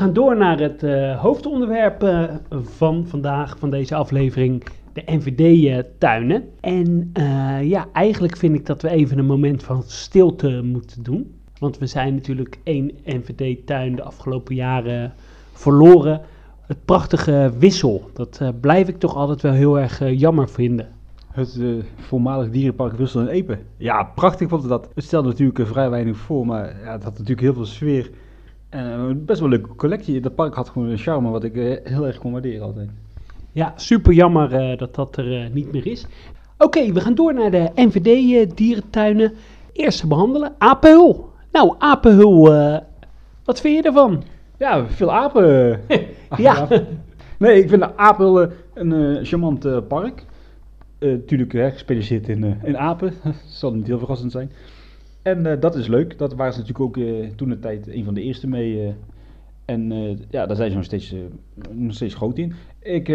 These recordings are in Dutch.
gaan door naar het eh, hoofdonderwerp eh, van vandaag, van deze aflevering, de NVD-tuinen. en eh, ja, eigenlijk vind ik dat we even een moment van stilte moeten doen. Want we zijn natuurlijk één NVD-tuin de afgelopen jaren verloren. Het prachtige Wissel, dat blijf ik toch altijd wel heel erg jammer vinden. Het voormalig dierenpark Wissel en Epe. Ja, prachtig vond ik dat. Het stelde natuurlijk vrij weinig voor, maar ja, het had natuurlijk heel veel sfeer. En uh, best wel een leuke collectie. Dat park had gewoon een charme wat ik heel erg kon waarderen altijd. Ja, super jammer dat dat er niet meer is. Oké, okay, we gaan door naar de NVD-dierentuinen. Eerst behandelen, Apenhul. Nou, Apenhul, wat vind je ervan? Ja, veel apen. ja. Nee, ik vind de Apenhul een charmant park. Natuurlijk uh, gespecialiseerd in, uh, in apen. dat zal niet heel verrassend zijn. En uh, dat is leuk. Dat waren ze natuurlijk ook toen de tijd een van de eerste mee. en ja, daar zijn ze nog steeds, nog steeds groot in. Ik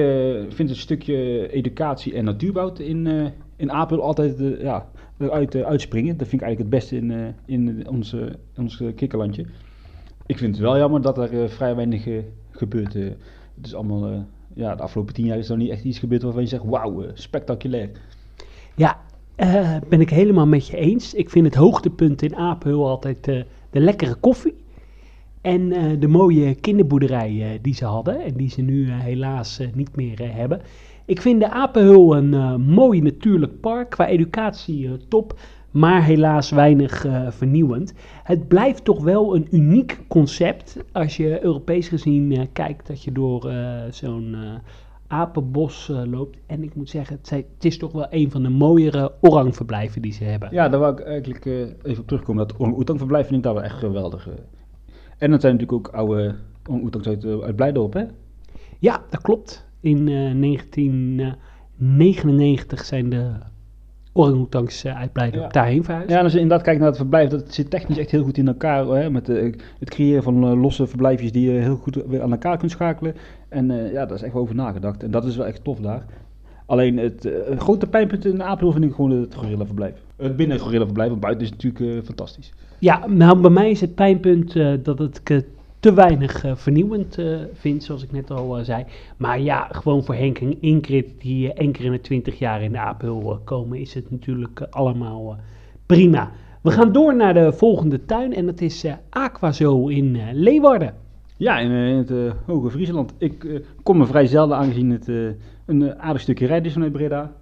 vind het stukje educatie en natuurbouw in, in Apel altijd ja, eruit uitspringen. Dat vind ik eigenlijk het beste in, in onze, ons kikkerlandje. Ik vind het wel jammer dat er vrij weinig gebeurt. het is allemaal ja, de afgelopen tien jaar is er niet echt iets gebeurd waarvan je zegt, wauw, spectaculair. Ja, uh, ben ik helemaal met je eens. Ik vind het hoogtepunt in Apenhul altijd uh, de lekkere koffie. En de mooie kinderboerderij die ze hadden en die ze nu helaas niet meer hebben. Ik vind de Apenhul een mooi natuurlijk park, qua educatie top maar helaas weinig vernieuwend. Het blijft toch wel een uniek concept als je Europees gezien kijkt dat je door zo'n apenbos loopt. En ik moet zeggen, het, het, is toch wel een van de mooiere orangverblijven die ze hebben. Ja, daar wou ik eigenlijk even op terugkomen. Dat orang-oetang-verblijf vind ik daar wel echt geweldig. En dat zijn natuurlijk ook oude orang-oetangs uit, uit Blijdorp, hè? Ja, dat klopt. In 1999 zijn de orang-oetangs uh, uitbreiden ja. daarheen verhuisd. Ja, en als je inderdaad kijkt naar het verblijf, dat zit technisch echt heel goed in elkaar. Hè, met het creëren van losse verblijfjes die je heel goed weer aan elkaar kunt schakelen. En ja, daar is echt over nagedacht. En dat is wel echt tof daar. Alleen het grote pijnpunt in Apel vind ik gewoon het gorillaverblijf. Het binnen gorillaverblijf, want buiten is natuurlijk fantastisch. Ja, nou bij mij is het pijnpunt dat het te weinig vernieuwend vind, zoals ik net al zei. Maar ja, gewoon voor Henk en Ingrid, die één keer in de twintig jaar in de Apel komen, is het natuurlijk allemaal prima. We gaan door naar de volgende tuin en dat is Aquazo in Leeuwarden. Ja, in, in het Hoge Friesland. Ik kom me vrij zelden aangezien het een aardig stukje rijden is vanuit Breda.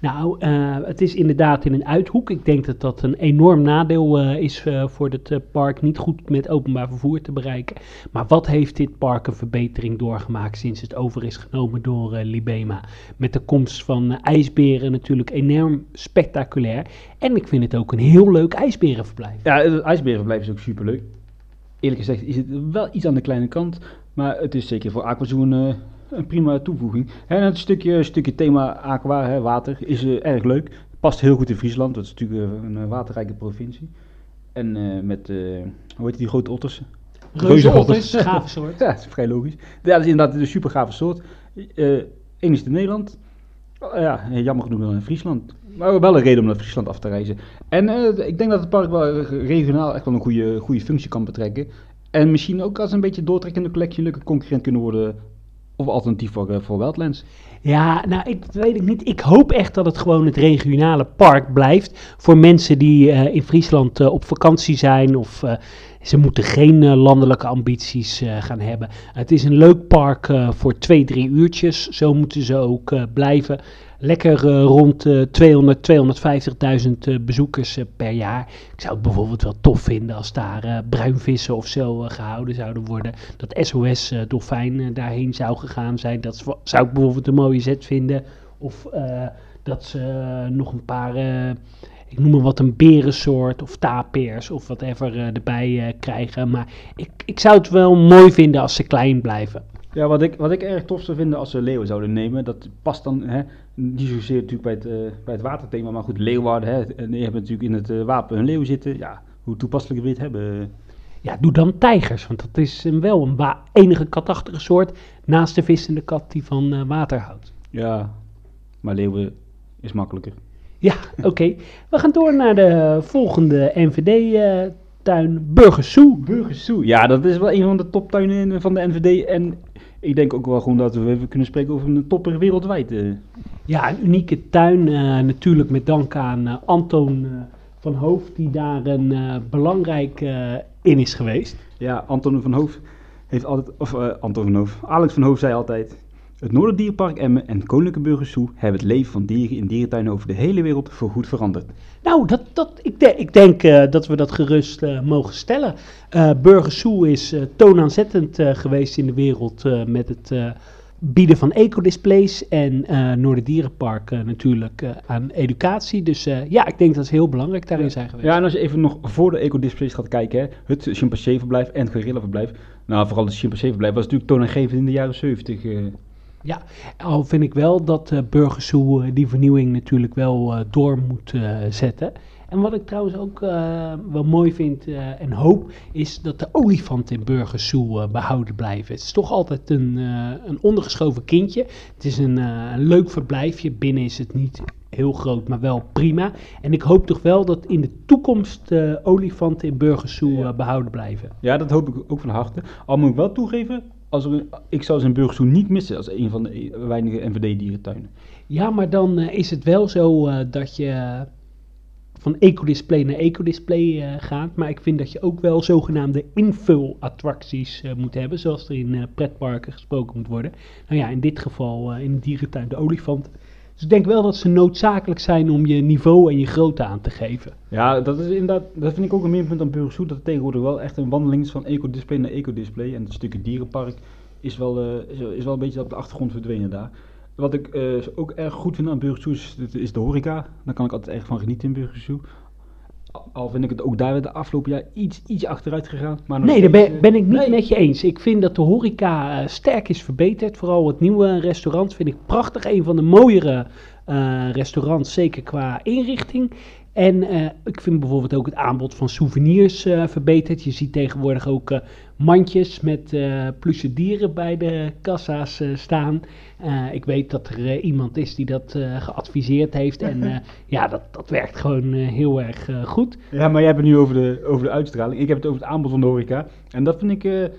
Nou, het is inderdaad in een uithoek. Ik denk dat dat een enorm nadeel is voor het park. Niet goed met openbaar vervoer te bereiken. Maar wat heeft dit park een verbetering doorgemaakt sinds het over is genomen door Libema? Met de komst van ijsberen natuurlijk enorm spectaculair. En ik vind het ook een heel leuk ijsberenverblijf. Ja, het ijsberenverblijf is ook superleuk. Eerlijk gezegd is het wel iets aan de kleine kant. Maar het is zeker voor Aquazoen een prima toevoeging. En het stukje, stukje thema aqua, hè, water, is uh, erg leuk. Past heel goed in Friesland, dat is natuurlijk een, een waterrijke provincie. En uh, met, uh, hoe heet die grote otters? Reuzenotters, gave soort. ja, dat is vrij logisch. Ja, dat is inderdaad een super gave soort. Eén is in Nederland. Ja, jammer genoeg dan in Friesland. Maar wel een reden om naar Friesland af te reizen. En ik denk dat het park wel regionaal echt wel een goede, goede functie kan betrekken. En misschien ook als een beetje doortrekkende collectie een leuke concurrent kunnen worden of alternatief voor, uh, voor Wildlands? Ja, nou, ik weet ik niet. Ik hoop echt dat het gewoon het regionale park blijft. Voor mensen die uh, in Friesland op vakantie zijn of ze moeten geen landelijke ambities gaan hebben. Het is een leuk park voor twee, drie uurtjes. Zo moeten ze ook blijven lekker rond uh, 200, 250.000 bezoekers per jaar. Ik zou het bijvoorbeeld wel tof vinden als daar bruinvissen of zo gehouden zouden worden. Dat SOS Dolfijn daarheen zou gegaan zijn. Dat zou ik bijvoorbeeld een mooie zet vinden. Of dat ze nog een paar, ik noem maar wat, een berensoort of tapeers of whatever erbij krijgen. Maar ik, ik zou het wel mooi vinden als ze klein blijven. Ja, wat ik, wat ik erg tof zou vinden als ze leeuwen zouden nemen, dat past dan hè, niet zozeer natuurlijk bij het, uh, bij het waterthema, maar goed, Leeuwarden, hè, en je hebt natuurlijk in het uh, wapen een leeuw zitten. Ja, hoe toepasselijk wil je het hebben? Ja, doe dan tijgers, want dat is wel een enige katachtige soort naast de vissende kat die van uh, water houdt. Ja, maar leeuwen is makkelijker. Ja, oké. Okay. We gaan door naar de volgende NVD tuin Burgersoe. Burgersoe. Ja, dat is wel een van de toptuinen in- van de NVD. En ik denk ook wel gewoon dat we even kunnen spreken over een topper wereldwijd. eh. Ja, een unieke tuin. eh, natuurlijk met dank aan eh, Anton eh, van Hoofd, die daar een eh, belangrijk eh, in is geweest. Ja, Anton van Hoof heeft altijd, of eh, Anton van Hoof, Alex van Hoof zei altijd... Het Noorderdierpark Emmen en Koninklijke Burgersoe hebben het leven van dieren in dierentuinen over de hele wereld voorgoed veranderd. Nou, dat, dat, ik, de- ik denk eh, dat we dat gerust eh, mogen stellen. Burgersoe is toonaanzettend geweest in de wereld met het bieden van ecodisplays en eh Noorderdierenpark natuurlijk aan educatie. Dus ja, ik denk dat ze heel belangrijk daarin zijn geweest. Ja, en als je even nog voor de ecodisplays gaat kijken, hè, het chimpansee-verblijf en het gorillaverblijf. Nou, vooral het chimpansee-verblijf was natuurlijk toonaangevend in de jaren 70. Ja, al vind ik wel dat uh, Burgersoe eh, die vernieuwing natuurlijk wel eh, door moet zetten. En wat ik trouwens ook wel mooi vind en hoop, is dat de olifanten in Burgersoe eh, behouden blijven. Het is toch altijd een, een ondergeschoven kindje. Het is een, een leuk verblijfje. Binnen is het niet heel groot, maar wel prima. En ik hoop toch wel dat in de toekomst eh, olifanten in Burgersoe eh, behouden blijven. Ja, dat hoop ik ook van harte. Al moet ik wel toegeven, als ik zou zijn Burgersoe niet missen als een van de weinige NVD-dierentuinen. Ja, maar dan eh, is het wel zo eh, dat je van ecodisplay naar ecodisplay eh gaat. Maar ik vind dat je ook wel zogenaamde invulattracties eh moet hebben, zoals er in pretparken gesproken moet worden. Nou ja, in dit geval in de dierentuin de olifant. Dus ik denk wel dat ze noodzakelijk zijn om je niveau en je grootte aan te geven. Ja, dat is inderdaad, dat vind ik ook een minpunt aan Burgersoe, dat het tegenwoordig wel echt een wandeling is van ecodisplay naar ecodisplay. En het stukje dierenpark is wel, eh, is, wel een beetje op de achtergrond verdwenen daar. Wat ik eh, ook erg goed vind aan Burgersoe is, is de horeca. Daar kan ik altijd erg van genieten in Burgersoe. Al- vind ik het ook daar de afgelopen jaar iets, iets achteruit gegaan. Maar Nee, daar ben, eh, ben ik niet nee. met je eens. Ik vind dat de horeca eh, sterk is verbeterd. Vooral het nieuwe restaurant vind ik prachtig. Een van de mooiere eh, restaurants, zeker qua inrichting. En eh, ik vind bijvoorbeeld ook het aanbod van souvenirs eh, verbeterd. Je ziet tegenwoordig ook eh, mandjes met eh pluche dieren bij de kassa's staan. Ik weet dat er iemand is die dat geadviseerd heeft. En ja, dat, dat werkt gewoon heel erg goed. Ja, maar jij hebt het nu over de, over de uitstraling. Ik heb het over het aanbod van de horeca. En dat vind ik,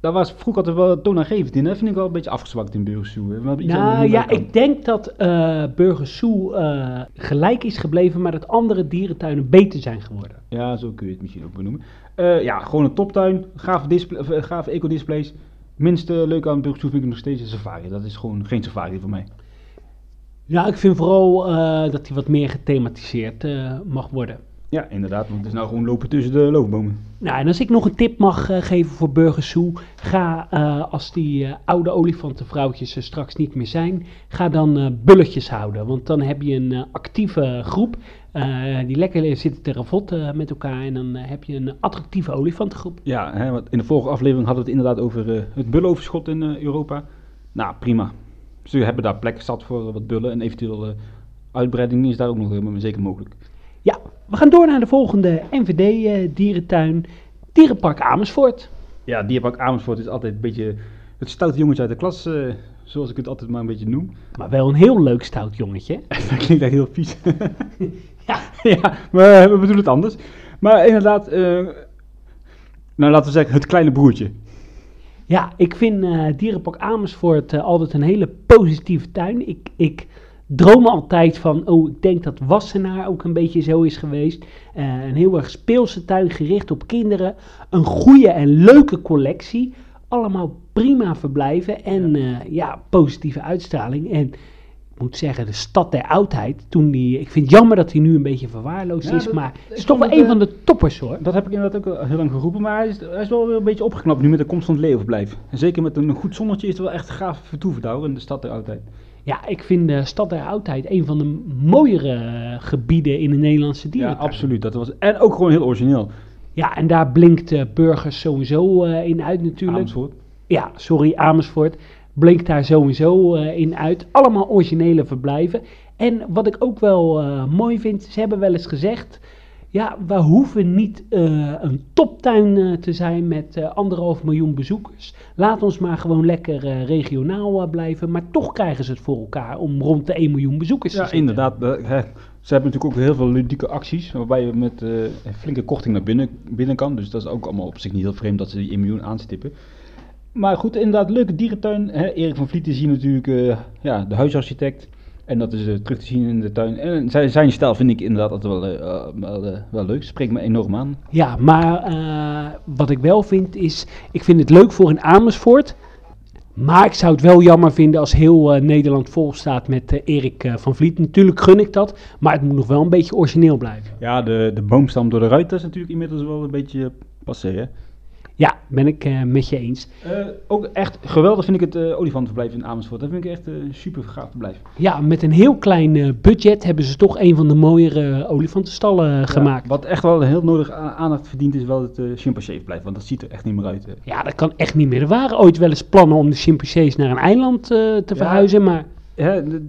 daar was vroeger altijd wel toonaangevend in. Dat vind ik wel een beetje afgezwakt in Burgersoe. Nou ja, ik denk dat Burgersoe eh, gelijk is gebleven, maar dat andere dierentuinen beter zijn geworden. Ja, zo kun je het misschien ook benoemen. Eh, ja, gewoon een toptuin. Gave, display, ecodisplays. Minste leuke aan Burgersoe vind ik nog steeds een safari. Dat is gewoon geen safari voor mij. Ja, ik vind vooral dat die wat meer gethematiseerd mag worden. Ja, inderdaad. Want het is nou gewoon lopen tussen de loofbomen. Nou, en als ik nog een tip mag eh, geven voor Burgersoe, ga eh, als die eh, oude olifantenvrouwtjes er straks niet meer zijn, ga dan bulletjes houden. Want dan heb je een actieve groep die lekker zitten te ravotten met elkaar en dan heb je een attractieve olifantengroep. Ja, hè, want in de vorige aflevering hadden we het inderdaad over het bullenoverschot in Europa. Nou, prima. Ze hebben daar plek zat voor wat bullen. En eventueel uitbreiding is daar ook nog helemaal zeker mogelijk. Ja, we gaan door naar de volgende NVD-dierentuin, Dierenpark Amersfoort. Ja, Dierpark Amersfoort is altijd een beetje het stoute jongetje uit de klas. eh, zoals ik het altijd maar een beetje noem. Maar wel een heel leuk stout jongetje. dat klinkt echt heel vies. Ja. ja, maar we bedoelen het anders. Maar inderdaad, eh, nou laten we zeggen, het kleine broertje. Ja, ik vind eh, Dierenpark Amersfoort eh, altijd een hele positieve tuin. Ik, ik droom altijd van, oh, ik denk dat Wassenaar ook een beetje zo is geweest. Eh, een heel erg speelse tuin gericht op kinderen. Een goede en leuke collectie. Allemaal prima verblijven en ja, ja positieve uitstraling. En ik moet zeggen, de stad der oudheid, toen die, ik vind het jammer dat hij nu een beetje verwaarloosd Ja, is, dat- maar het is toch wel een eh, van de toppers hoor. Dat heb ik inderdaad ook heel lang geroepen, maar hij is, hij is wel weer een beetje opgeknapt nu met de komst van het leeuwverblijf. En zeker met een goed zonnetje is het wel echt gaaf vertoeven daar in de stad der oudheid. Ja, ik vind de stad der oudheid een van de mooiere gebieden in de Nederlandse Ja, dierentuin. absoluut. Dat was, en ook gewoon heel origineel. Ja, en daar blinkt eh, Burgers sowieso eh, in uit natuurlijk. Amersfoort. Ja, sorry, Amersfoort. Blinkt daar sowieso eh, in uit. Allemaal originele verblijven. En wat ik ook wel mooi vind, ze hebben wel eens gezegd... Ja, we hoeven niet eh, een toptuin eh, te zijn met eh, anderhalf miljoen bezoekers. Laat ons maar gewoon lekker regionaal blijven. Maar toch krijgen ze het voor elkaar om rond de 1 miljoen bezoekers te Ja, zitten. inderdaad. hè, Ze hebben natuurlijk ook heel veel ludieke acties, waarbij je met een flinke korting naar binnen, binnen kan. Dus dat is ook allemaal op zich niet heel vreemd dat ze die 1 miljoen aanstippen. Maar goed, inderdaad, leuke dierentuin. Hè? Erik van Vliet is hier natuurlijk ja, de huisarchitect. En dat is eh, terug te zien in de tuin. En zijn, zijn stijl vind ik inderdaad altijd wel, eh, eh, wel, eh, wel leuk. Spreekt me enorm aan. Ja, maar eh, wat ik wel vind is, ik vind het leuk voor in Amersfoort. Maar ik zou het wel jammer vinden als heel eh, Nederland vol staat met eh, Erik eh, van Vliet. Natuurlijk gun ik dat, maar het moet nog wel een beetje origineel blijven. Ja, de, de boomstam door de ruiten is natuurlijk inmiddels wel een beetje passé, hè? Ja, ben ik eh, met je eens. Eh, ook echt geweldig vind ik het eh olifantenverblijf in Amersfoort. Dat vind ik echt een super gaaf verblijf. Ja, met een heel klein budget hebben ze toch een van de mooiere olifantenstallen gemaakt. Wat echt wel heel nodig aandacht verdient is wel het uh, chimpansee-verblijf. Want dat ziet er echt niet meer uit. hè. Ja, dat kan echt niet meer. Er waren ooit wel eens plannen om de chimpansees naar een eiland te Ja. verhuizen, maar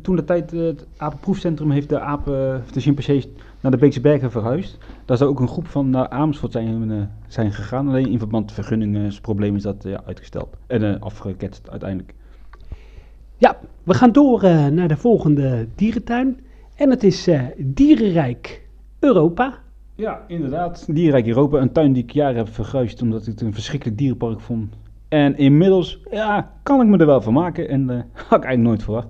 toen de tijd het apenproefcentrum heeft de apen, of de chimpansees naar de Beekse Bergen verhuisd. Daar zou ook een groep van naar Amersfoort zijn, eh, zijn gegaan. Alleen in verband met vergunningsproblemen is dat eh, ja, uitgesteld. En eh, afgeketst uiteindelijk. ja, we gaan door eh, naar de volgende dierentuin. En het is eh, Dierenrijk Europa. Ja, inderdaad. Dierenrijk Europa, een tuin die ik jaren heb verguisd omdat ik het een verschrikkelijk dierenpark vond. En inmiddels, ja, kan ik me er wel van maken. En eh had ik eigenlijk nooit verwacht.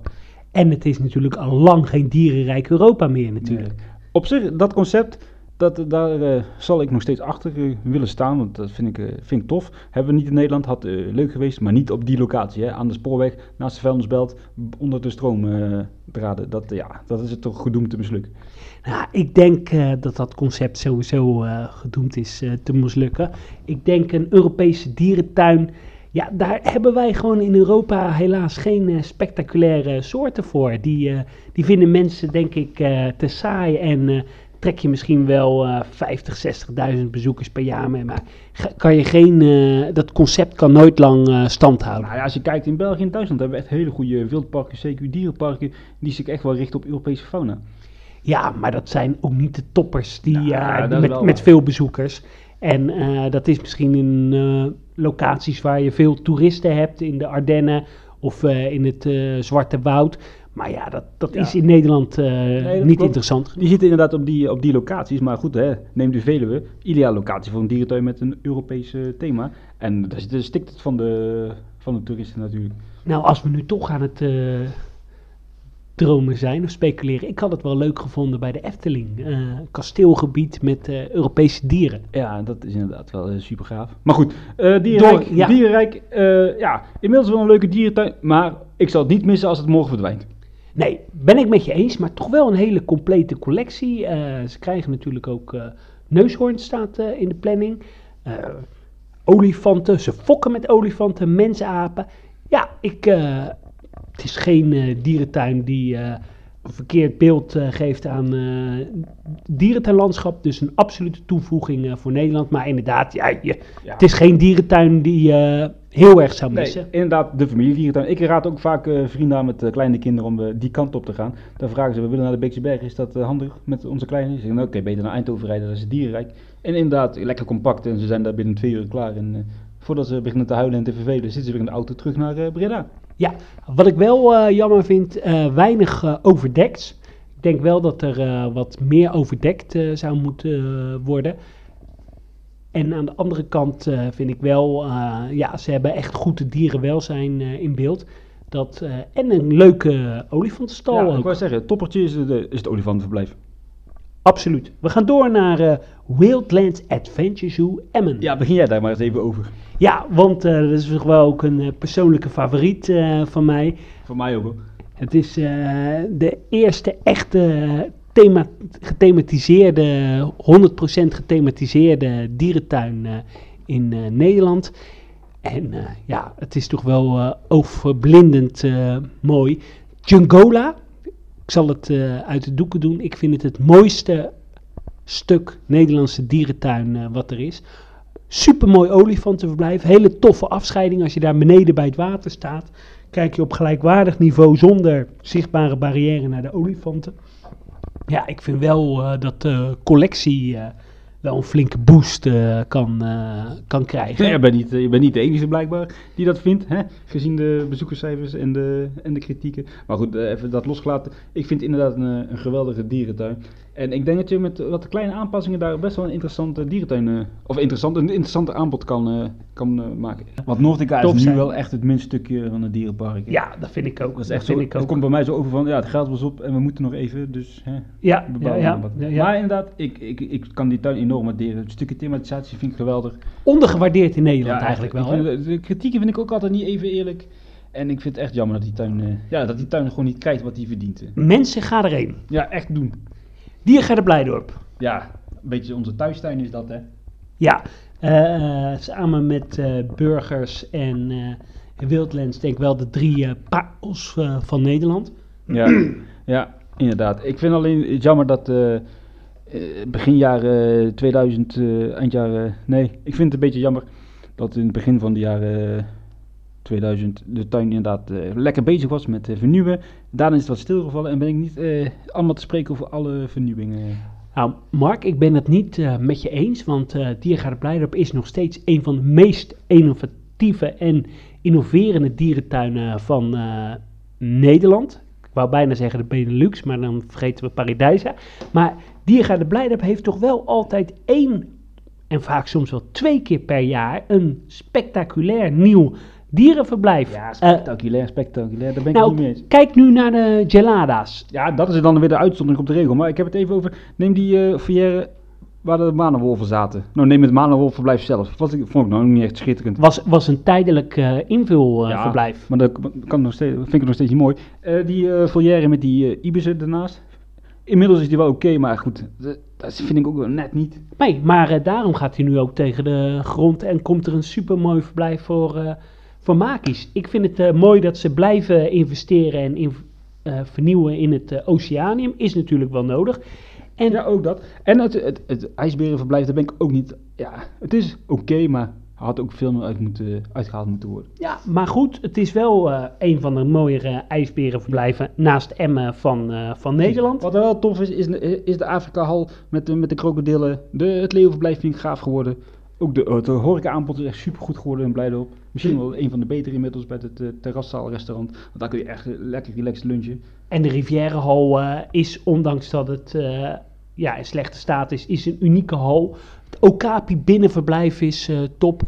En het is natuurlijk al lang geen Dierenrijk Europa meer natuurlijk. Op zich, dat concept, dat, daar eh, zal ik nog steeds achter eh, willen staan, want dat vind ik, eh, vind ik tof. Hebben we niet in Nederland, had leuk geweest, maar niet op die locatie. Hè, aan de spoorweg, naast de vuilnisbelt, onder de stroomdraden. dat, ja, dat is het toch gedoemd te mislukken. Nou, ik denk dat dat concept sowieso gedoemd is te mislukken. Ik denk een Europese dierentuin. Ja, daar hebben wij gewoon in Europa helaas geen eh, spectaculaire soorten voor. Die, eh, die vinden mensen, denk ik, eh, te saai. En trek je misschien wel eh 50, 60.000 bezoekers per jaar mee. Maar kan je geen, dat concept kan nooit lang stand houden. Nou ja, als je kijkt in België en Duitsland hebben we echt hele goede wildparken, CQ dierenparken, die zich echt wel richten op Europese fauna. Ja, maar dat zijn ook niet de toppers die, Nou, met, met veel bezoekers. En dat is misschien eh, locaties waar je veel toeristen hebt, in de Ardennen of eh, in het eh, Zwarte Woud. Maar ja, dat, dat Ja. is in Nederland eh, niet klopt. interessant. Die zitten inderdaad op die, op die locaties, maar goed, hè, neem de Veluwe, ideale locatie voor een dierentuin met een Europees thema. En daar zit- stikt het van de, van de toeristen natuurlijk. Nou, als we nu toch aan het dromen zijn of speculeren. Ik had het wel leuk gevonden bij de Efteling. eh, kasteelgebied met eh, Europese dieren. Ja, dat is inderdaad wel super gaaf. Maar goed, eh Dierenrijk, Door, ja. Dierenrijk eh, ja, inmiddels wel een leuke dierentuin, maar ik zal het niet missen als het morgen verdwijnt. Nee, ben ik met je eens, maar toch wel een hele complete collectie. Eh, ze krijgen natuurlijk ook eh neushoorn staat eh, in de planning. Eh, olifanten, ze fokken met olifanten, mensapen. Ja, ik, eh, het is geen eh, dierentuin die eh, een verkeerd beeld eh, geeft aan eh dierentuinlandschap. Dus een absolute toevoeging voor Nederland. Maar inderdaad, ja, je, Ja. het is geen dierentuin die heel erg zou missen. Nee, inderdaad, de familiedierentuin. Ik raad ook vaak vrienden aan met kleine kinderen om die kant op te gaan. Dan vragen ze, we willen naar de Beekse Bergen, is dat handig met onze kleine? Ze zeggen, nou, oké, beter naar Eindhoven rijden, dat is dierenrijk. En inderdaad, lekker compact en ze zijn daar binnen twee uur klaar. En voordat ze beginnen te huilen en te vervelen, zitten ze weer in de auto terug naar Breda. Ja, wat ik wel eh, jammer vind, eh, weinig eh, overdekt. Ik denk wel dat er wat meer overdekt zou moeten worden. En aan de andere kant vind ik wel, ja, ze hebben echt goed het dierenwelzijn eh, in beeld. Dat, en een leuke olifantenstal Ja, ook. ik wou zeggen, toppertje is, het, eh, is het olifantenverblijf. Absoluut. We gaan door naar eh, Wildlands Adventure Zoo Emmen. Ja, begin jij daar maar eens even over. Ja, want eh, dat is toch wel ook een eh, persoonlijke favoriet van mij. Voor mij ook hoor. Het is de eerste echte thema gethematiseerde, 100% gethematiseerde dierentuin in Nederland. En ja, het is toch wel overblindend mooi. Jungola, ik zal het eh, uit de doeken doen. Ik vind het het mooiste stuk Nederlandse dierentuin eh, wat er is. Supermooi olifantenverblijf. Hele toffe afscheiding als je daar beneden bij het water staat. Kijk je op gelijkwaardig niveau zonder zichtbare barrière naar de olifanten. Ja, ik vind wel eh, dat de collectie wel een flinke boost eh, kan, eh, kan krijgen. Ja, je, bent niet, je bent niet de enige blijkbaar die dat vindt, hè? gezien de bezoekerscijfers en de, en de kritieken. Maar goed, eh, even dat losgelaten. Ik vind het inderdaad een, een geweldige dierentuin. En ik denk dat je met wat kleine aanpassingen daar best wel een interessante dierentuin, eh, of interessant, een interessante aanbod kan, eh, kan eh, maken. Want Noordica is nu zijn. wel echt het minste van het dierenpark. hè. Ja, dat vind ik ook. Dat is echt vind zo, ik het ook. komt bij mij zo over van, ja, het geld was op en we moeten nog even, dus hè, Ja, ja, bebouwen ja, ja, ja. Maar inderdaad, ik, ik, ik kan die tuin enorm waarderen. Het stukje thematisatie vind ik geweldig. Ondergewaardeerd in Nederland Ja, eigenlijk ik wel. hè? de, kritieken vind ik ook altijd niet even eerlijk. En ik vind het echt jammer dat die tuin, eh, ja, dat die tuin gewoon niet krijgt wat hij verdient. hè. Mensen, ga erheen. Ja, echt doen. Diergaarde Blijdorp. Ja, een beetje onze thuistuin is dat, hè. Ja, eh, samen met eh, burgers en eh Wildlands denk ik wel de drie eh parels eh, van Nederland. Ja, ja, inderdaad. Ik vind alleen jammer dat eh, eh, begin jaren 2000, eh, eind jaren, nee, ik vind het een beetje jammer dat in het begin van de jaren eh, 2000 de tuin inderdaad eh, lekker bezig was met eh, vernieuwen. Daarna is het wat stilgevallen en ben ik niet eh, allemaal te spreken over alle vernieuwingen. Nou, Mark, ik ben het niet eh, met je eens, want eh Diergaarde Blijdorp is nog steeds een van de meest innovatieve en innoverende dierentuinen van eh, Nederland. Ik wou bijna zeggen de Benelux, maar dan vergeten we Paradijsa. Maar Diergaarde Blijdorp heeft toch wel altijd één en vaak soms wel twee keer per jaar een spectaculair nieuw dierenverblijf. Ja, Eh, spectaculair, spectaculair, daar ben ik nou, niet mee eens. kijk nu naar de Gelada's. Ja, dat is dan weer de uitzondering op de regel. Maar ik heb het even over, neem die foyer waar de manenwolven zaten. Nou, neem het manenwolvenverblijf zelf. Was ik, vond ik nou niet echt schitterend. Was, was een tijdelijk eh, invulverblijf. Maar dat kan nog steeds, vind ik nog steeds niet mooi. Eh, die eh volière met die ibissen ernaast. Inmiddels is die wel oké, maar goed, dat, dat vind ik ook wel net niet. Nee, maar daarom gaat hij nu ook tegen de grond en komt er een supermooi verblijf voor, voor Makies. Ik vind het mooi dat ze blijven investeren en in- vernieuwen in het Oceanium. Is natuurlijk wel nodig. En Ja, ook dat. En het, het, het ijsberenverblijf, daar ben ik ook niet... Ja, het is oké, maar er had ook veel meer uit moeten, uitgehaald moeten worden. Ja, maar goed, het is wel eh, een van de mooiere ijsberenverblijven naast Emmen van, eh, van Nederland. Wat wel tof is, is, is de Afrika-hal met, de- met de krokodillen. De, het leeuwenverblijf vind ik gaaf geworden. Ook de, het horeca-aanbod is echt super goed geworden in Blijdorp. Misschien wel een van de betere inmiddels bij het uh, terraszaalrestaurant. Want daar kun je echt lekker relaxed lunchen. En de Rivierenhal eh, is, ondanks dat het ja, in slechte staat is, is een unieke hal. Het Okapi binnenverblijf is eh, top.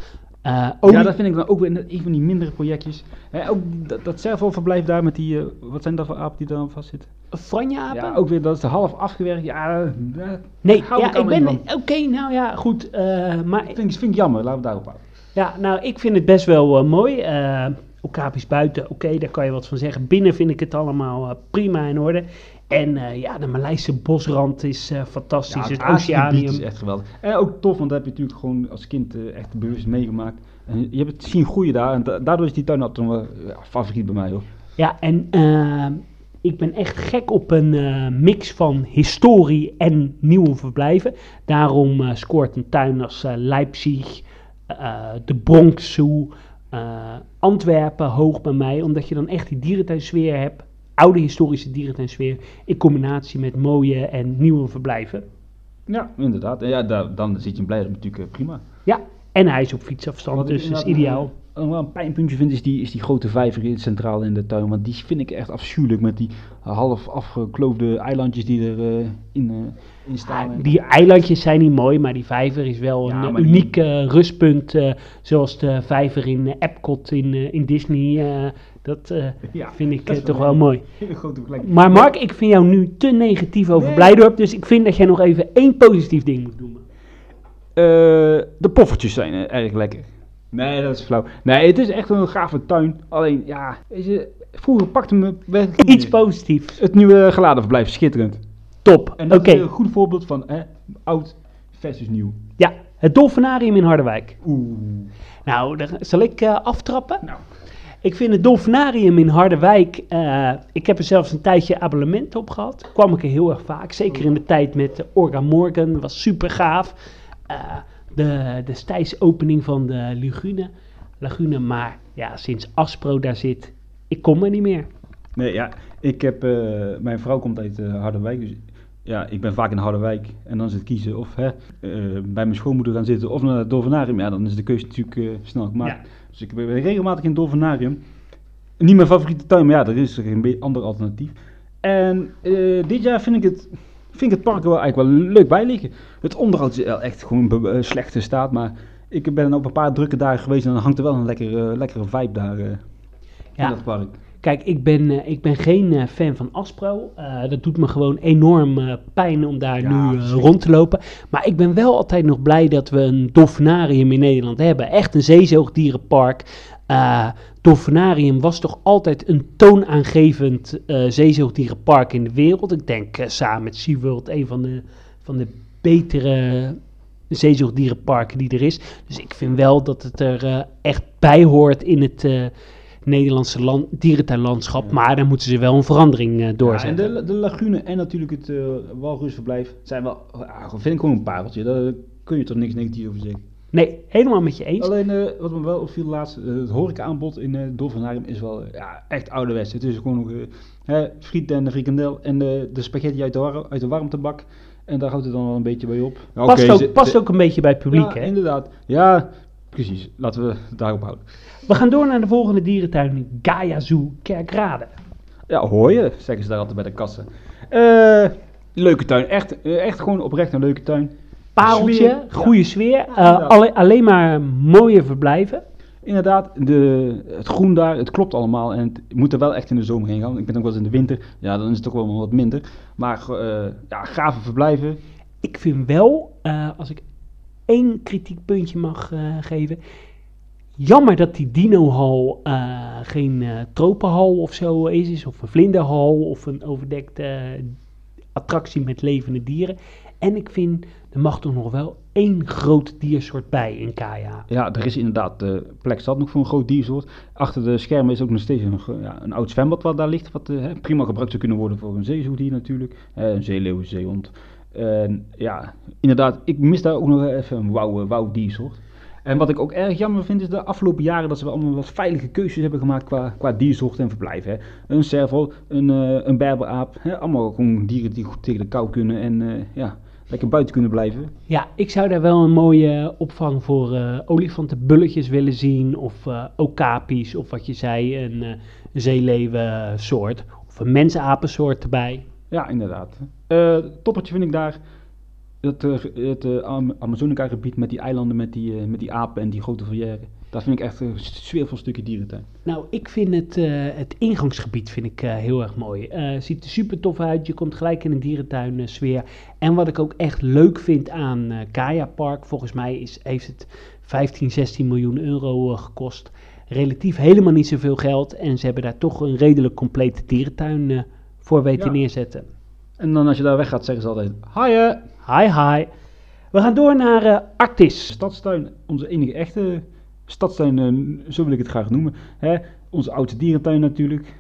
Olie- Ja, dat vind ik dan ook weer een van die mindere projectjes. Hè, ook dat, dat verblijf daar met die, eh, wat zijn dat voor apen die daar aan vastzitten? Franjeapen? Ja, ook weer, dat is half afgewerkt. Ja, nee, ja, ik ik ben... Oké, nou ja, goed. maar vind, ik- vind ik jammer, laten we daarop houden. ja, nou, ik vind het best wel mooi. Okapi's buiten, oké, daar kan je wat van zeggen. Binnen vind ik het allemaal prima in orde. En eh, ja, de Maleise bosrand is eh, fantastisch. het het Oceanium. is echt geweldig. En ook tof, want dat heb je natuurlijk gewoon als kind eh, echt bewust meegemaakt. En je hebt het zien groeien daar. En da- daardoor is die tuin altijd wel ja, favoriet bij mij hoor. Ja, en ik ben echt gek op een mix van historie en nieuwe verblijven. Daarom scoort een tuin als Leipzig, de Bronx Zoo, Antwerpen hoog bij mij. Omdat je dan echt die dierentuinsfeer hebt. Oude historische dierentuinsfeer in combinatie met mooie en nieuwe verblijven. Ja, inderdaad. En ja, daar, dan zit je in Blijdorp natuurlijk eh, prima. Ja, en hij is op fietsafstand, dus dat is ideaal. Nog wel een pijnpuntje vind is die, is die grote vijver in centraal in de tuin. Want die vind ik echt afschuwelijk met die half afgekloofde eilandjes die er eh, in, eh, in staan. Ah, die eilandjes zijn niet mooi, maar die vijver is wel Ja, een eh, die- uniek eh, rustpunt. eh, zoals de vijver in eh, Epcot in, eh, in Disney. Dat eh, Ja, vind ik dat eh, toch wel mooi. Maar Mark, ik vind jou nu te negatief over Nee. Blijdorp. Dus ik vind dat jij nog even één positief ding moet doen. Eh, de poffertjes zijn erg lekker. Nee, dat is flauw. Nee, het is echt een gave tuin. Alleen, ja, weet je, vroeger pakte me werkelijk Iets positiefs. het nieuwe geladenverblijf schitterend. Top. En dat is een goed voorbeeld van hè, oud versus nieuw. Ja, het Dolfinarium in Harderwijk. Oeh. Nou, daar zal ik eh, aftrappen. Nou, Ik vind het Dolfinarium in Harderwijk. eh, ik heb er zelfs een tijdje abonnement op gehad. Kwam ik er heel erg vaak. Zeker in de tijd met uh, Orga Morgan. Was super gaaf. Eh, de destijds opening van de Lagune. Lagune. Maar ja, sinds Aspro daar zit. Ik kom er niet meer. nee, ja, ik heb, eh, mijn vrouw komt uit eh, Harderwijk, dus ja, ik ben vaak in Harderwijk en dan is het kiezen of hè, eh, bij mijn schoonmoeder gaan zitten of naar het Dolfinarium. Ja, dan is de keuze natuurlijk eh, snel gemaakt. Dus ik ben regelmatig in Dolfinarium. Niet mijn favoriete tuin, maar ja, er is er een ander alternatief. En eh, dit jaar vind ik het, vind ik het park er wel eigenlijk wel leuk bij liggen. Het onderhoud is wel echt gewoon eh, slechte staat, maar ik ben op een paar drukke dagen geweest en dan hangt er wel een lekkere, lekkere vibe daar eh, in Ja. dat park. Kijk, ik ben, eh, ik ben geen eh, fan van Aspro. Eh, dat doet me gewoon enorm pijn om daar Ja, nu rond te lopen. Maar ik ben wel altijd nog blij dat we een dolfinarium in Nederland hebben. Echt een zeezoogdierenpark. Eh dolfinarium was toch altijd een toonaangevend eh zeezoogdierenpark in de wereld. Ik denk samen met SeaWorld een van de, van de betere zeezoogdierenparken die er is. Dus ik vind wel dat het er echt bij hoort in het Nederlandse land, dierentuinlandschap. Ja. Maar dan moeten ze wel een verandering eh, Ja, doorzetten. en de, de lagune en natuurlijk het eh walrusverblijf zijn wel, ja, vind ik gewoon een pareltje. Daar kun je toch niks negatiefs over zeggen. Nee, helemaal met je eens. Alleen eh, wat me wel opviel laatst, eh, het horecaaanbod in het Dolfinarium is wel eh, ja, echt ouderwets. Het is gewoon nog eh, friet en de frikandel en de, de spaghetti uit de, war- uit de warmtebak. En daar houdt het dan wel een beetje bij op. Ja, past ook, past ook een beetje bij het publiek, ja, hè? inderdaad. Ja, precies. Laten we daarop houden. We gaan door naar de volgende dierentuin, Gaia Zoo Kerkrade. Ja, hoor je, zeggen ze daar altijd bij de kassen. Eh, leuke tuin, echt, eh, echt gewoon oprecht een leuke tuin. Pareltje, Sfeer, ja. goede sfeer, alle- alleen maar mooie verblijven. Inderdaad, de, het groen daar, het klopt allemaal. En het moet er wel echt in de zomer heen gaan. Ik ben ook wel eens in de winter. Ja, dan is het toch wel wat minder. Maar ja, gave verblijven. Ik vind wel, als ik één kritiekpuntje mag eh, geven. Jammer dat die dinohal eh geen eh, tropenhal of zo is, of een vlinderhal of een overdekte attractie met levende dieren. En ik vind, er mag toch nog wel één groot diersoort bij in Kaya. Ja, er is inderdaad de plek zat nog voor een groot diersoort. Achter de schermen is ook nog steeds een, ja, een oud zwembad wat daar ligt. Wat prima gebruikt zou kunnen worden voor een zeezoogdier natuurlijk. Een zeeleeuw, zeehond. En ja, inderdaad, ik mis daar ook nog even een wauw, wauw diersoort. En wat ik ook erg jammer vind is de afgelopen jaren dat ze wel allemaal wat veilige keuzes hebben gemaakt qua, qua diersoort en verblijf. Hè. Een serval, een, eh een berberaap, hè. allemaal gewoon dieren die goed tegen de kou kunnen en eh, ja, lekker buiten kunnen blijven. Ja, ik zou daar wel een mooie opvang voor eh olifantenbulletjes willen zien. Of okapi's, of wat je zei, een, eh zeeleeuwensoort. Of een mensapensoort erbij. Ja, inderdaad. Eh toppertje vind ik daar het, eh, het eh, Am- Amazonica-gebied met die eilanden, met die, eh, met die apen en die grote volière. Daar vind ik echt een sfeervol stukje dierentuin. Nou, ik vind het, eh, het ingangsgebied vind ik, eh, heel erg mooi. Eh ziet er super tof uit. Je komt gelijk in een dierentuin eh, sfeer. En wat ik ook echt leuk vind aan eh Kaya Park, volgens mij is, heeft het 15, 16 miljoen euro eh, gekost. Relatief helemaal niet zoveel geld. En ze hebben daar toch een redelijk complete dierentuin eh, voor weten Ja. neerzetten. En dan als je daar weg gaat, zeggen ze altijd: Hiya! Hi, hi. We gaan door naar eh, Artis. Stadstuin, onze enige echte stadstuin, eh, zo wil ik het graag noemen. Hè? Onze oude dierentuin natuurlijk.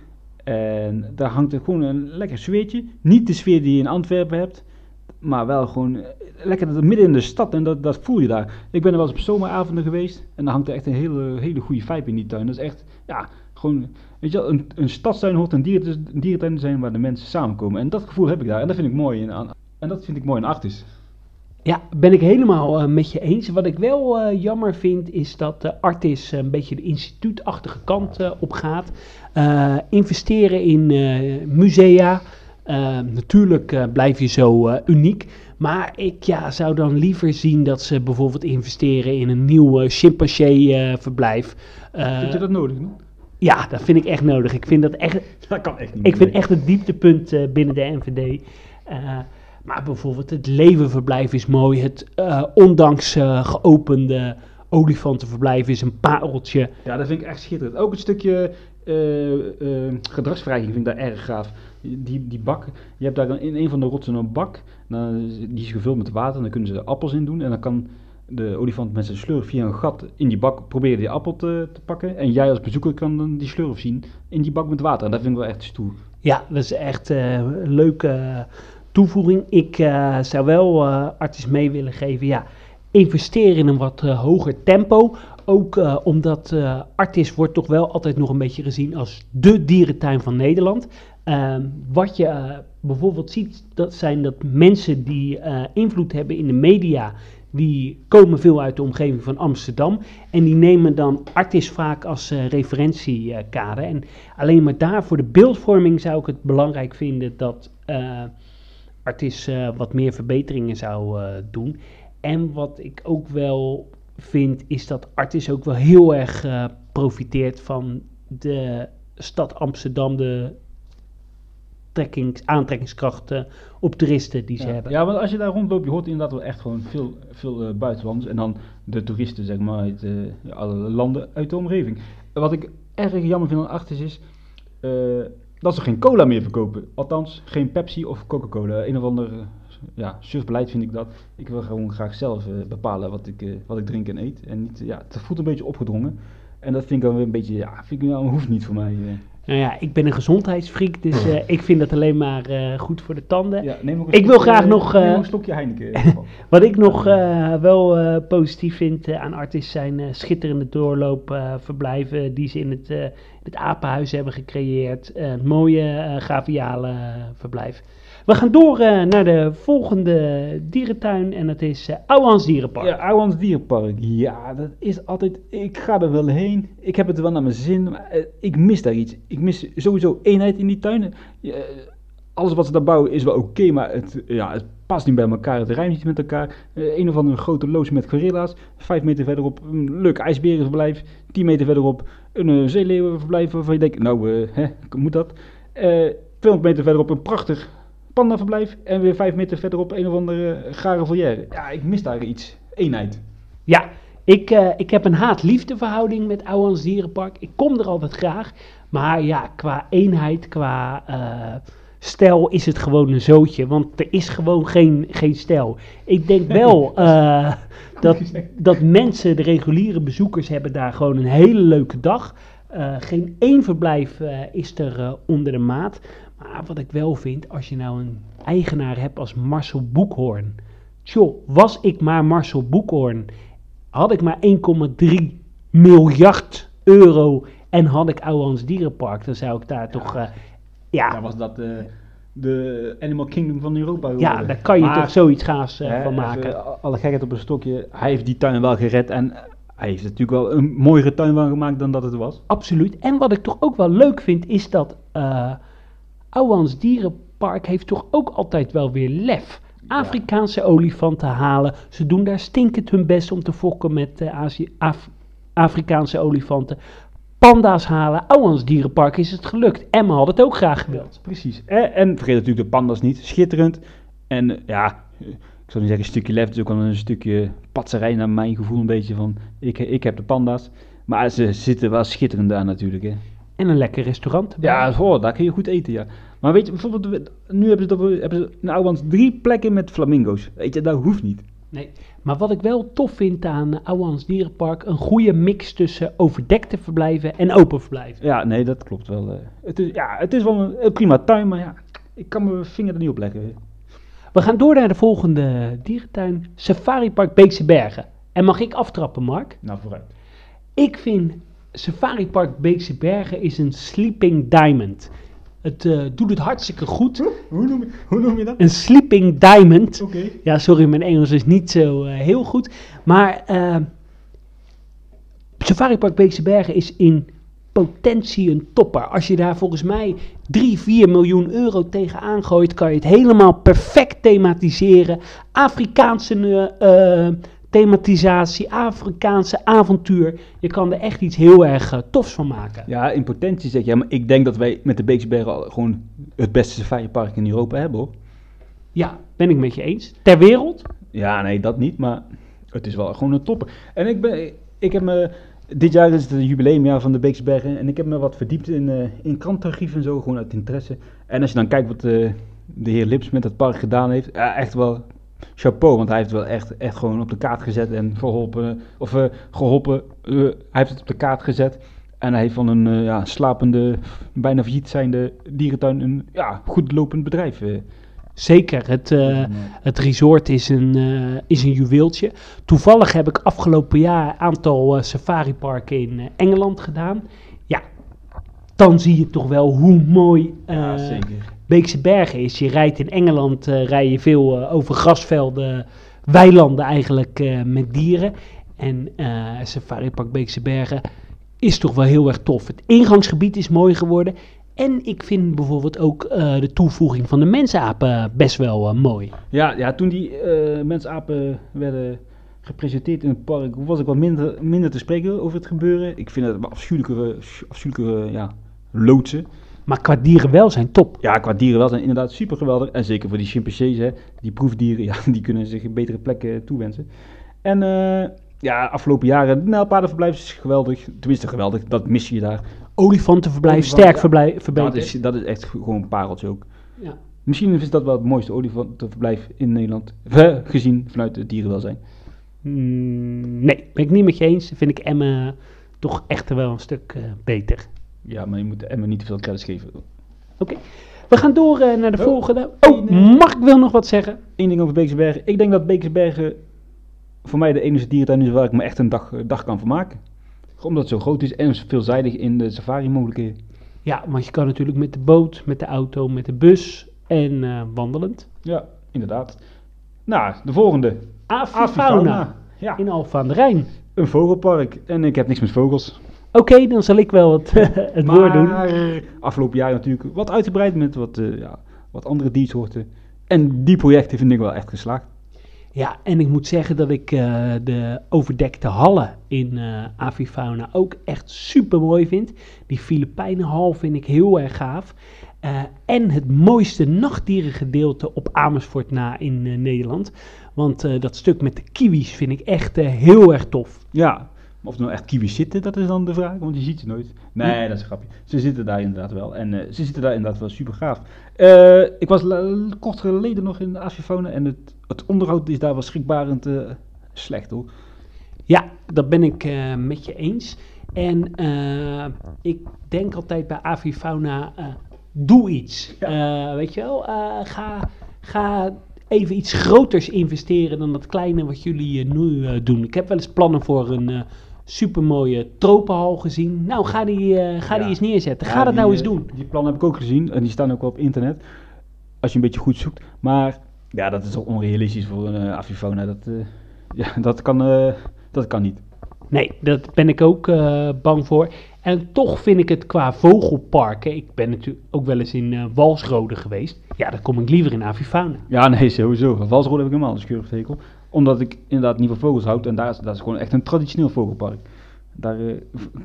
En daar hangt er gewoon een lekker sfeertje. Niet de sfeer die je in Antwerpen hebt, maar wel gewoon eh, lekker midden in de stad. En dat, dat voel je daar. Ik ben er wel eens op zomeravonden geweest en daar hangt er echt een hele, hele goede vibe in die tuin. Dat is echt, ja, gewoon, weet je wel, een, een stadstuin hoort een, dieren, een dierentuin te zijn waar de mensen samenkomen. En dat gevoel heb ik daar en dat vind ik mooi in, aan, en dat vind ik mooi in Artis. Ja, ben ik helemaal eh, met je eens. Wat ik wel eh, jammer vind, is dat de Artis een beetje de instituutachtige kant eh, op gaat. Eh, investeren in eh, musea. Eh, natuurlijk eh, blijf je zo eh, uniek. Maar ik ja, zou dan liever zien dat ze bijvoorbeeld investeren in een nieuw eh, chimpansee-verblijf. Vind je dat nodig? No? Ja, dat vind ik echt nodig. Ik vind dat echt, Dat kan echt niet. ik vind echt het dieptepunt eh, binnen de NVD. Eh, maar bijvoorbeeld het levenverblijf is mooi. Het eh, ondanks geopende olifantenverblijf is een pareltje. Ja, dat vind ik echt schitterend. Ook het stukje gedragsverrijking vind ik daar erg gaaf. Die, die bak, je hebt daar dan in een van de rotsen een bak. Die is gevuld met water en dan kunnen ze er appels in doen. En dan kan de olifant met zijn slurf via een gat in die bak proberen die appel te, te pakken. En jij als bezoeker kan dan die slurf zien in die bak met water. En dat vind ik wel echt stoer. Ja, dat is echt eh, een leuke toevoeging. Ik eh, zou wel eh Artis mee willen geven. Ja, investeren in een wat hoger tempo. Ook omdat Artis wordt toch wel altijd nog een beetje gezien als de dierentuin van Nederland. Ehm, wat je bijvoorbeeld ziet, dat zijn dat mensen die invloed hebben in de media, die komen veel uit de omgeving van Amsterdam. En die nemen dan Artis vaak als eh, referentiekader. En alleen maar daar voor de beeldvorming zou ik het belangrijk vinden dat eh Artis eh, wat meer verbeteringen zou doen. En wat ik ook wel vind, is dat Artis ook wel heel erg profiteert van de stad Amsterdam, de aantrekkingskrachten op toeristen die ze ja. hebben. Ja, want als je daar rondloopt, je hoort inderdaad wel echt gewoon veel, veel eh, buitenlanders. En dan de toeristen, zeg maar, uit eh, alle landen uit de omgeving. Wat ik erg jammer vind aan Artis is eh, dat ze geen cola meer verkopen. Althans, geen Pepsi of Coca-Cola. Een of ander uh, ja, surfbeleid vind ik dat. Ik wil gewoon graag zelf bepalen wat ik, eh, wat ik drink en eet. En niet, ja, het voelt een beetje opgedrongen. En dat vind ik dan weer een beetje, ja, vind ik nou, hoeft niet voor mij. Nou ja, ik ben een gezondheidsfreak, dus eh, ik vind dat alleen maar eh, goed voor de tanden. Ja, neem ook een Ik wil graag nog, nog een slokje Heineken. Wat ik nog wel positief vind aan Artis zijn schitterende doorloopverblijven die ze in het, het Apenhuis hebben gecreëerd. Een mooie gaviale eh, verblijf. We gaan door eh, naar de volgende dierentuin en dat is uh, Ouwans Dierenpark. Ja, Ouwans Dierenpark. Ja, dat is altijd... Ik ga er wel heen. Ik heb het wel naar mijn zin. Maar eh, ik mis daar iets. Ik mis sowieso eenheid in die tuinen. Alles wat ze daar bouwen is wel oké, maar het, ja, het past niet bij elkaar. Het rijmt niet met elkaar. Een of andere grote loods met gorilla's. Vijf meter verderop een leuk ijsberenverblijf. Tien meter verderop een uh, zeeleeuwenverblijf waarvan je denkt, nou, hè, moet dat? Eh 200 meter verderop een prachtig pandaverblijf. En weer vijf meter verderop een of andere uh, gare volière. Ja, ik mis daar iets. Eenheid. Ja, ik, eh, ik heb een haat-liefde verhouding met Ouwans Dierenpark. Ik kom er altijd graag. Maar ja, qua eenheid, qua eh, stijl is het gewoon een zootje. Want er is gewoon geen, geen stijl. Ik denk wel eh, dat, dat mensen, de reguliere bezoekers, hebben daar gewoon een hele leuke dag. Geen één verblijf is er onder de maat. Maar wat ik wel vind, als je nou een eigenaar hebt als Marcel Boekhoorn. Tjoh, was ik maar Marcel Boekhoorn, had ik maar 1,3 miljard euro en had ik Ouwans Dierenpark, dan zou ik daar toch, eh, ja, was dat eh, de Animal Kingdom van Europa ja, daar kan je Maar, toch zoiets gaafs eh, hè, van maken. alle gekheid op een stokje. Hij heeft die tuin wel gered en hij heeft natuurlijk wel een mooiere tuin van gemaakt dan dat het was. Absoluut. En wat ik toch ook wel leuk vind, is dat Ouwans Dierenpark heeft toch ook altijd wel weer lef. Afrikaanse olifanten halen. Ze doen daar stinkend hun best om te fokken met Azië, Af- Afrikaanse olifanten. Panda's halen. Ouwans Dierenpark is het gelukt. Emma had het ook graag gewild. Precies. Eh, en vergeet natuurlijk de pandas niet. Schitterend. En eh, ja, ik zal niet zeggen een stukje lef. Het is ook wel een stukje patserij naar mijn gevoel een beetje van... Ik, ik heb de panda's. Maar ze zitten wel schitterend daar natuurlijk. Hè. En een lekker restaurant. Ja, oh, daar kun je goed eten, ja. Maar weet je, bijvoorbeeld, nu hebben ze, dat- hebben ze in Ouwans drie plekken met flamingo's. Weet je, dat hoeft niet. Nee. Maar wat ik wel tof vind aan Ouwans Dierenpark, een goede mix tussen overdekte verblijven en open verblijven. Ja, nee, dat klopt wel. eh. Het is, ja, het is wel een, een prima tuin, maar ja, ik kan mijn vinger er niet op leggen. We gaan door naar de volgende dierentuin, Safari Park Beekse Bergen. En mag ik aftrappen, Mark? Nou, vooruit. Ik vind Safari Park Beekse Bergen is een sleeping diamond. Het eh, doet het hartstikke goed. Hoe noem je, hoe noem je dat? Een sleeping diamond. Oké. Ja, sorry, mijn Engels is niet zo eh, heel goed. Maar eh, Safari Park Beekse Bergen is in potentie een topper. Als je daar volgens mij 3, 4 miljoen euro tegenaan gooit, kan je het helemaal perfect thematiseren. Afrikaanse thematisatie, Afrikaanse avontuur. Je kan er echt iets heel erg eh, tofs van maken. Ja, in potentie zeg je, maar ik denk dat wij met de Beekse Bergen gewoon het beste safaripark in Europa hebben, hoor. Ja, ben ik met je eens. Ter wereld? Ja, nee, dat niet, maar het is wel gewoon een topper. En ik ben, ik heb me, dit jaar is het het jubileumjaar van de Beekse Bergen en ik heb me wat verdiept in, eh in krantarchief en zo, gewoon uit interesse. En als je dan kijkt wat eh, de heer Lips met het park gedaan heeft, ja, echt wel chapeau, want hij heeft het wel echt, echt gewoon op de kaart gezet en geholpen, of eh, geholpen, eh, hij heeft het op de kaart gezet. En hij heeft van een eh, ja, slapende, bijna failliet zijnde dierentuin een ja, goed lopend bedrijf Zeker, het, uh, het resort is een, is een juweeltje. Toevallig heb ik afgelopen jaar een aantal uh, safariparken in uh, Engeland gedaan. Ja, dan zie je toch wel hoe mooi ja, uh, zeker. Beekse Bergen is. Je rijdt in Engeland, uh, rij je veel uh, over grasvelden, weilanden eigenlijk uh, met dieren. En Safari Park Beekse Bergen is toch wel heel erg tof. Het ingangsgebied is mooi geworden. En ik vind bijvoorbeeld ook de toevoeging van de mensapen best wel mooi. Ja, ja, toen die mensapen werden gepresenteerd in het park, was ik wat minder, minder te spreken over het gebeuren. Ik vind het afschuwelijke, afschuwelijke ja, loodsen. Maar qua dierenwelzijn top. Ja, qua dierenwelzijn inderdaad super geweldig. En zeker voor die chimpansees, hè, die proefdieren, ja, die kunnen zich betere plekken toewensen. En uh, ja, afgelopen jaren, het nijlpaardenverblijf is geweldig. Tenminste geweldig, dat mis je daar. Olifantenverblijf, Olifant, sterk ja. verblijf, verbeterd. Dat is, dat is echt gewoon een pareltje ook. Ja. Misschien is dat wel het mooiste olifantenverblijf in Nederland, eh, gezien vanuit het dierenwelzijn. Mm, nee, ben ik niet met je eens. Vind ik Emmen toch echt wel een stuk uh, beter. Ja, maar je moet Emmen niet te veel credits geven. Oké, okay. we gaan door uh, naar de Oh, volgende. Oh, Mark wil nog wat zeggen. Eén ding over Beekse Bergen. Ik denk dat Beekse Bergen voor mij de enige dierentuin is waar ik me echt een dag, dag kan vermaken. Omdat het zo groot is en veelzijdig in de safari mogelijkheden. Ja, want je kan natuurlijk met de boot, met de auto, met de bus en uh, wandelend. Ja, inderdaad. Nou, de volgende. Avifauna. Ja. In Alphen aan de Rijn. Een vogelpark. En ik heb niks met vogels. Oké, okay, dan zal ik wel het, het maar, woord doen. afgelopen jaar natuurlijk wat uitgebreid met wat, uh, ja, wat andere diersoorten. En die projecten vind ik wel echt geslaagd. Ja, en ik moet zeggen dat ik uh, de overdekte hallen in uh, Avifauna ook echt super mooi vind. Die Filipijnenhal vind ik heel erg gaaf. Uh, en het mooiste nachtdierengedeelte op Amersfoort na in Nederland. Want dat stuk met de kiwis vind ik echt heel erg tof. Ja, of er nou echt kiwis zitten, dat is dan de vraag, want je ziet ze nooit. Nee, hm? dat is een grapje. Ze zitten daar inderdaad wel. En ze zitten daar inderdaad wel super gaaf. ik was kort geleden nog in Avifauna en het, het onderhoud is daar wel schrikbarend slecht hoor. Ja, dat ben ik met je eens. En ik denk altijd bij Avifauna doe iets. Ja. Weet je wel, ga, ga even iets groters investeren dan dat kleine wat jullie uh, nu doen. Ik heb wel eens plannen voor een supermooie tropenhal gezien. Nou, ga die, ga ja. die eens neerzetten. Ga ja, dat die, nou eens doen. Die plannen heb ik ook gezien en die staan ook wel op internet. Als je een beetje goed zoekt. Maar ja, dat is toch onrealistisch voor een uh, Avifona. Dat, ja, dat, kan, dat kan niet. Nee, dat ben ik ook bang voor. En toch vind ik het qua vogelparken. Ik ben natuurlijk ook wel eens in Walsrode geweest. Ja, dan kom ik liever in Avifauna. Ja, nee, sowieso. Walsrode heb ik helemaal een schurftekel. Omdat ik inderdaad niet van vogels houd. En daar is, dat is gewoon echt een traditioneel vogelpark. Daar uh,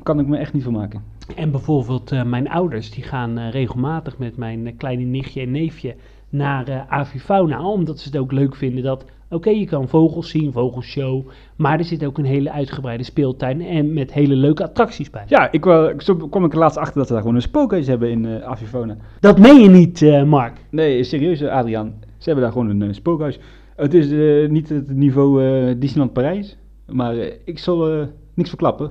kan ik me echt niet van maken. En bijvoorbeeld uh, mijn ouders, die gaan regelmatig met mijn kleine nichtje en neefje naar Avifauna. Omdat ze het ook leuk vinden dat Oké, okay, je kan vogels zien, vogelshow, maar er zit ook een hele uitgebreide speeltuin en met hele leuke attracties bij. Ja, ik, zo kwam ik er laatst achter dat ze daar gewoon een spookhuis hebben in Avifona. Dat meen je niet, Mark? Nee, serieus Adriaan. Ze hebben daar gewoon een spookhuis. Het is uh, niet het niveau Disneyland Parijs, maar ik zal niks verklappen.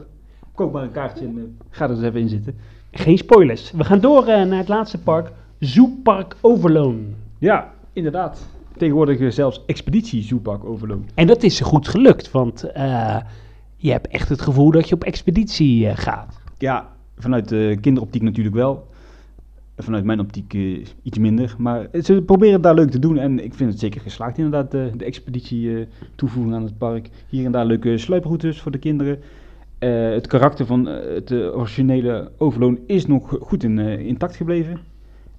Koop maar een kaartje en ga er eens even in zitten. Geen spoilers. We gaan door naar het laatste park, Zoopark Overloon. Ja, inderdaad tegenwoordig zelfs expeditie Zoepak overloop. En dat is goed gelukt, want uh, je hebt echt het gevoel dat je op expeditie uh, gaat. Ja, vanuit de kinderoptiek natuurlijk wel. Vanuit mijn optiek uh, iets minder. Maar ze proberen het daar leuk te doen. En ik vind het zeker geslaagd inderdaad, de, de expeditie toevoegen aan het park. Hier en daar leuke sluiproutes voor de kinderen. het karakter van het originele overloon is nog goed in, intact gebleven.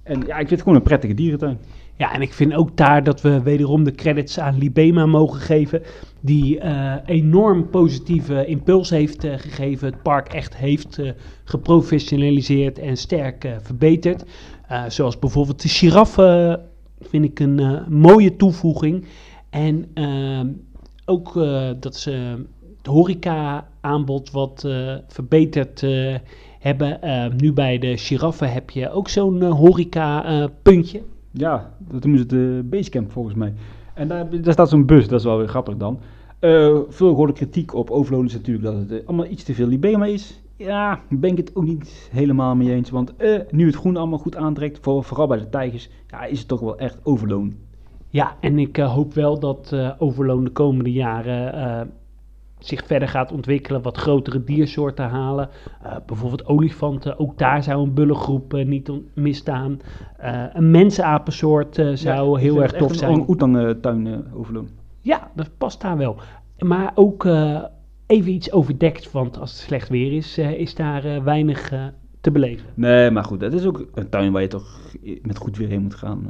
En ja, ik vind het gewoon een prettige dierentuin. Ja, en ik vind ook daar dat we wederom de credits aan Libema mogen geven. Die uh, enorm positieve impuls heeft uh, gegeven. Het park echt heeft uh, geprofessionaliseerd en sterk verbeterd. zoals bijvoorbeeld de giraffe vind ik een mooie toevoeging. En ook dat ze het horeca aanbod wat verbeterd hebben. nu bij de giraffe heb je ook zo'n horeca puntje. Ja, dat noemen ze de Basecamp volgens mij. En daar, daar staat zo'n bus, dat is wel weer grappig dan. Uh, veel gehoorde kritiek op Overloon is natuurlijk dat het uh, allemaal iets te veel Libema is. Ja, ben ik het ook niet helemaal mee eens. Want nu het groen allemaal goed aantrekt, voor, vooral bij de tijgers, ja, is het toch wel echt Overloon. Ja, en ik eh, hoop wel dat eh, Overloon de komende jaren eh, zich verder gaat ontwikkelen, wat grotere diersoorten halen. Eh, bijvoorbeeld olifanten, ook daar zou een bullengroep eh, niet misstaan. Eh, een mensapensoort eh, zou heel erg tof zijn. Een oetang-tuin uh, overloon. Ja, dat past daar wel. Maar ook even iets overdekt, want als het slecht weer is, is daar weinig te beleven. Nee, maar goed, dat is ook een tuin waar je toch met goed weer heen moet gaan.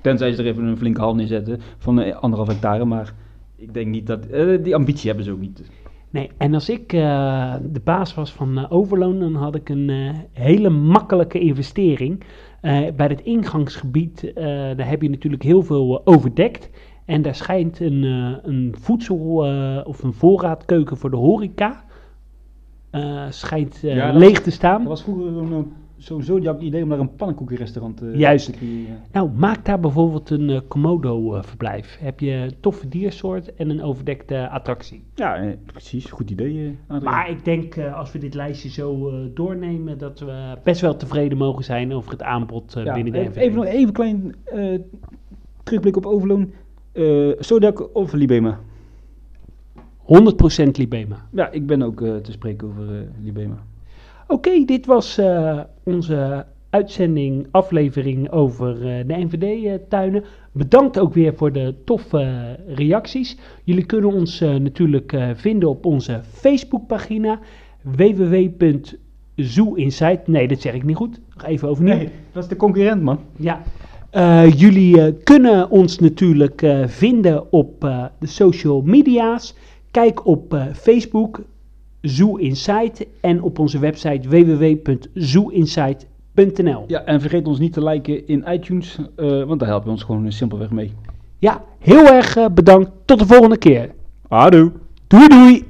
Tenzij ze er even een flinke hal neerzetten van eh, anderhalf hectare, maar ik denk niet dat... eh, die ambitie hebben ze ook niet. Nee, en als ik eh, de baas was van eh, Overloon, dan had ik een hele makkelijke investering. Bij het ingangsgebied, daar heb je natuurlijk heel veel overdekt. En daar schijnt een, een voedsel- of een voorraadkeuken voor de horeca schijnt Ja, leeg te staan. Dat was vroeger zo'n zo'n zodiac idee om daar een pannenkoekenrestaurant eh, Juist. te creëren. Nou, maak daar bijvoorbeeld een eh, Komodo-verblijf. Heb je een toffe diersoort en een overdekte attractie. Ja, eh, precies. Goed idee. eh. Maar ik denk, eh, als we dit lijstje zo eh, doornemen, dat we best wel tevreden mogen zijn over het aanbod eh, Ja, binnen de even, even nog even klein eh, terugblik op Overloon. Eh Zodiac of Libema? 100% Libema. Ja, ik ben ook eh, te spreken over eh, Libema. Oké, dit was eh, onze uitzending, aflevering over eh, de NVD-tuinen. Bedankt ook weer voor de toffe eh, reacties. Jullie kunnen ons natuurlijk vinden op onze Facebookpagina www.zooinsight. Nee, dat zeg ik niet goed. Nog even overnieuw. Nee, dat is de concurrent, man. Ja. Jullie kunnen ons natuurlijk vinden op de social media's. Kijk op Facebook, Zoo Insight en op onze website www.zooinsight.nl. Ja, en vergeet ons niet te liken in iTunes, eh, want daar help je ons gewoon simpelweg mee. Ja, heel erg eh, bedankt. Tot de volgende keer. Adoe! Doei doei!